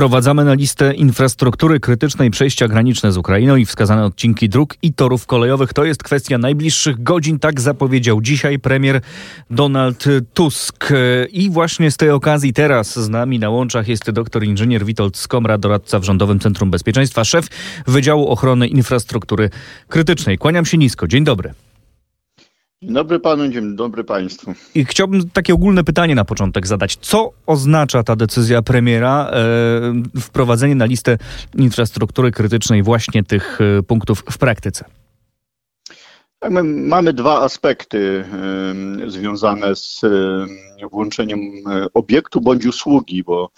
Wprowadzamy na listę infrastruktury krytycznej przejścia graniczne z Ukrainą i wskazane odcinki dróg i torów kolejowych. To jest kwestia najbliższych godzin, tak zapowiedział dzisiaj premier Donald Tusk. I właśnie z tej okazji teraz z nami na łączach jest doktor inżynier Witold Skomra, doradca w Rządowym Centrum Bezpieczeństwa, szef Wydziału Ochrony Infrastruktury Krytycznej. Kłaniam się nisko. Dzień dobry. Dobry panu, dzień dobry państwu. I chciałbym takie ogólne pytanie na początek zadać. Co oznacza ta decyzja premiera, e, wprowadzenie na listę infrastruktury krytycznej właśnie tych e, punktów w praktyce? Tak, my mamy dwa aspekty e, związane z e, włączeniem obiektu bądź usługi, bo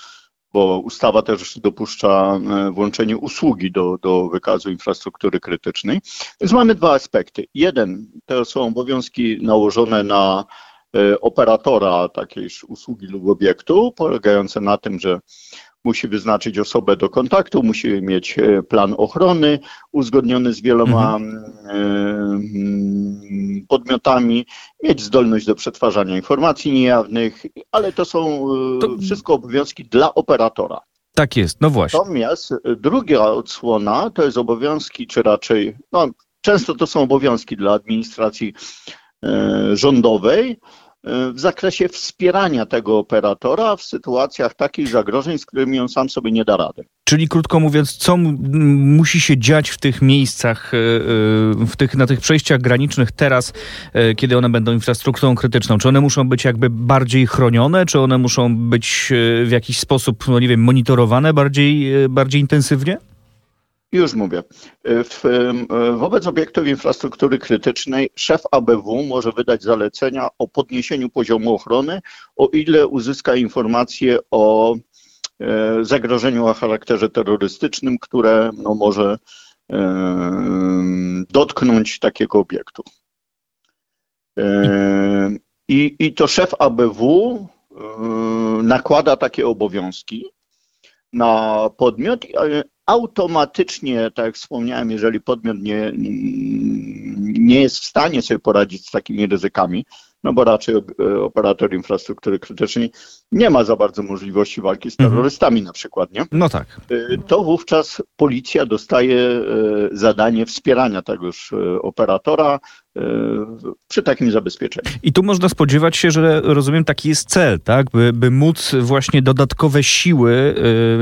bo ustawa też dopuszcza e, włączenie usługi do, do wykazu infrastruktury krytycznej. Więc mamy dwa aspekty. Jeden to są obowiązki nałożone na e, operatora takiej usługi lub obiektu, polegające na tym, że musi wyznaczyć osobę do kontaktu, musi mieć e, plan ochrony uzgodniony z wieloma mhm. E, podmiotami, mieć zdolność do przetwarzania informacji niejawnych, ale to są e, to... wszystko obowiązki dla operatora. Tak jest, no właśnie. Natomiast druga odsłona to jest obowiązki, czy raczej, no, często to są obowiązki dla administracji rządowej, w zakresie wspierania tego operatora w sytuacjach takich zagrożeń, z którymi on sam sobie nie da rady. Czyli krótko mówiąc, co musi się dziać w tych miejscach, e, e, w tych, na tych przejściach granicznych teraz, e, kiedy one będą infrastrukturą krytyczną? Czy one muszą być jakby bardziej chronione, czy one muszą być w jakiś sposób, no nie wiem, monitorowane bardziej, bardziej intensywnie? Już mówię. W, wobec obiektów infrastruktury krytycznej szef ABW może wydać zalecenia o podniesieniu poziomu ochrony, o ile uzyska informacje o e, zagrożeniu o charakterze terrorystycznym, które no, może e, dotknąć takiego obiektu. E, I, I to szef ABW nakłada takie obowiązki na podmiot, automatycznie, tak jak wspomniałem, jeżeli podmiot nie, nie jest w stanie sobie poradzić z takimi ryzykami, no bo raczej operator infrastruktury krytycznej nie ma za bardzo możliwości walki z mhm. terrorystami mhm. na przykład, nie? No tak. Y, to wówczas policja dostaje y, zadanie wspierania tegoż y, operatora przy takim zabezpieczeniu. I tu można spodziewać się, że rozumiem, taki jest cel, tak? By, by móc właśnie dodatkowe siły,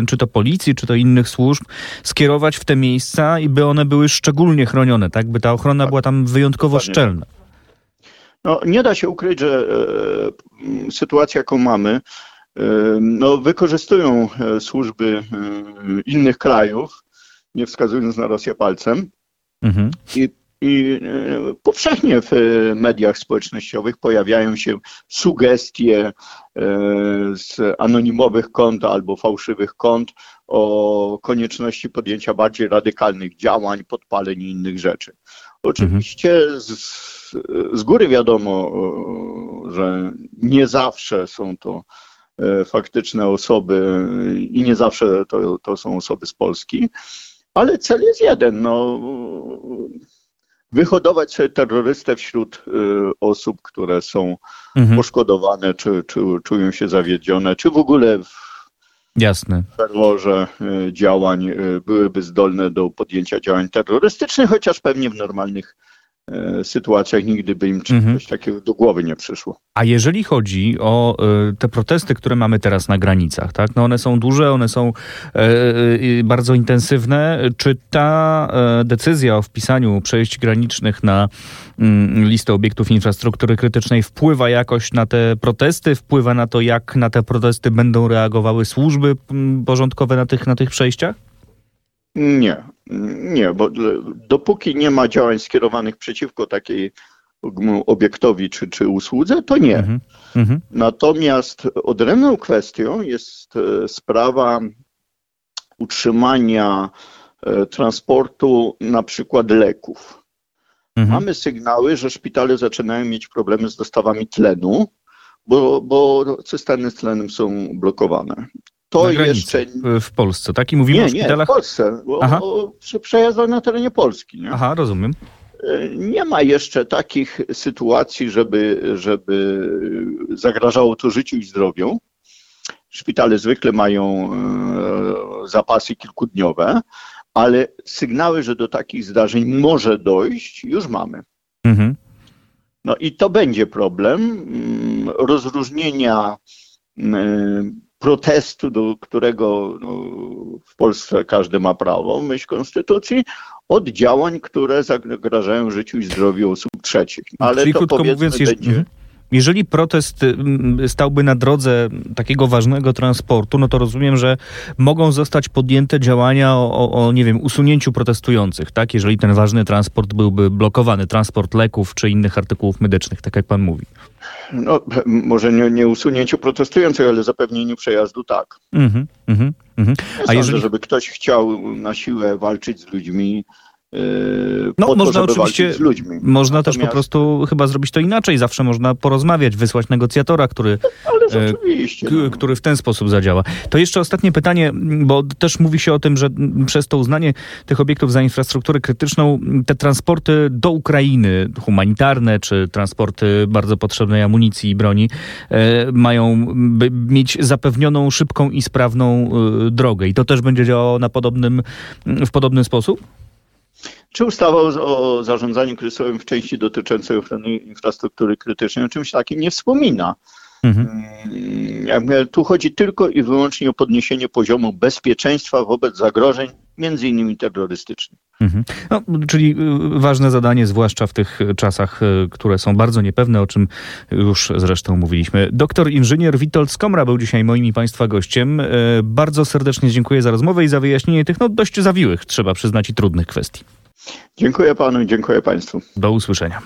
czy to policji, czy to innych służb, skierować w te miejsca i by one były szczególnie chronione, tak? By ta ochrona tak. była tam wyjątkowo Dokładnie. szczelna. No, nie da się ukryć, że e, sytuacja, jaką mamy, e, no, wykorzystują e, służby e, innych krajów, nie wskazując na Rosję palcem. Mhm. I, I e, powszechnie w mediach społecznościowych pojawiają się sugestie e, z anonimowych kont albo fałszywych kont o konieczności podjęcia bardziej radykalnych działań, podpaleń i innych rzeczy. Oczywiście z, z góry wiadomo, że nie zawsze są to e, faktyczne osoby i nie zawsze to, to są osoby z Polski, ale cel jest jeden, no, wyhodować sobie terrorystę wśród e, osób, które są mhm. poszkodowane, czy, czy czują się zawiedzione, czy w ogóle w Jasne. ferworze y, działań y, byłyby zdolne do podjęcia działań terrorystycznych, chociaż pewnie w normalnych y, sytuacjach nigdy by im mhm. coś takiego do głowy nie przyszło. A jeżeli chodzi o te protesty, które mamy teraz na granicach, tak? No one są duże, one są bardzo intensywne. Czy ta decyzja o wpisaniu przejść granicznych na Mm, listę obiektów infrastruktury krytycznej wpływa jakoś na te protesty, wpływa na to, jak na te protesty będą reagowały służby mm, porządkowe na tych, na tych przejściach? Nie, nie, bo dopóki nie ma działań skierowanych przeciwko takiej obiektowi czy, czy usłudze, to nie. Mhm, mhm. Natomiast odrębną kwestią jest e, sprawa utrzymania e, transportu na przykład leków. Mhm. Mamy sygnały, że szpitale zaczynają mieć problemy z dostawami tlenu, bo, bo cysterny z tlenem są blokowane. To jeszcze. W Polsce, tak? I mówimy nie, o szpitalach. Nie, w Polsce. Aha. O, o, na terenie Polski. Nie? Aha, rozumiem. E, nie ma jeszcze takich sytuacji, żeby, żeby zagrażało to życiu i zdrowiu. Szpitale zwykle mają e, zapasy kilkudniowe, ale sygnały, że do takich zdarzeń może dojść, już mamy. Mhm. No i to będzie problem mm, rozróżnienia mm, protestu, do którego no, w Polsce każdy ma prawo, myśl konstytucji, od działań, które zagrażają życiu i zdrowiu osób trzecich. Ale Czyli to krótko mówiąc, będzie... Jeżeli protest mm, stałby na drodze takiego ważnego transportu, no to rozumiem, że mogą zostać podjęte działania o, o, nie wiem, usunięciu protestujących, tak? Jeżeli ten ważny transport byłby blokowany, transport leków czy innych artykułów medycznych, tak jak pan mówi. No, może nie, nie usunięciu protestujących, ale zapewnieniu przejazdu tak. Mhm, mhm, mhm. A sądzę, jeżeli... żeby ktoś chciał na siłę walczyć z ludźmi, Yy, no, można to, oczywiście, można Natomiast... też po prostu chyba zrobić to inaczej. Zawsze można porozmawiać, wysłać negocjatora, który, e, który w ten sposób zadziała. To jeszcze ostatnie pytanie, bo też mówi się o tym, że przez to uznanie tych obiektów za infrastrukturę krytyczną, te transporty do Ukrainy, humanitarne, czy transporty bardzo potrzebnej amunicji i broni, e, mają mieć zapewnioną szybką i sprawną e, drogę. I to też będzie działało na podobnym, w podobny sposób? Czy ustawa o, o zarządzaniu kryzysowym w części dotyczącej ochrony infrastruktury krytycznej o czymś takim nie wspomina? Mhm. Mm, tu chodzi tylko i wyłącznie o podniesienie poziomu bezpieczeństwa wobec zagrożeń, między innymi terrorystycznych. Mhm. No, czyli y, ważne zadanie, zwłaszcza w tych czasach, y, które są bardzo niepewne, o czym już zresztą mówiliśmy. Doktor inżynier Witold Skomra był dzisiaj moim i Państwa gościem. Y, bardzo serdecznie dziękuję za rozmowę i za wyjaśnienie tych no, dość zawiłych, trzeba przyznać, i trudnych kwestii. Dziękuję panu dziękuję państwu. Do usłyszenia.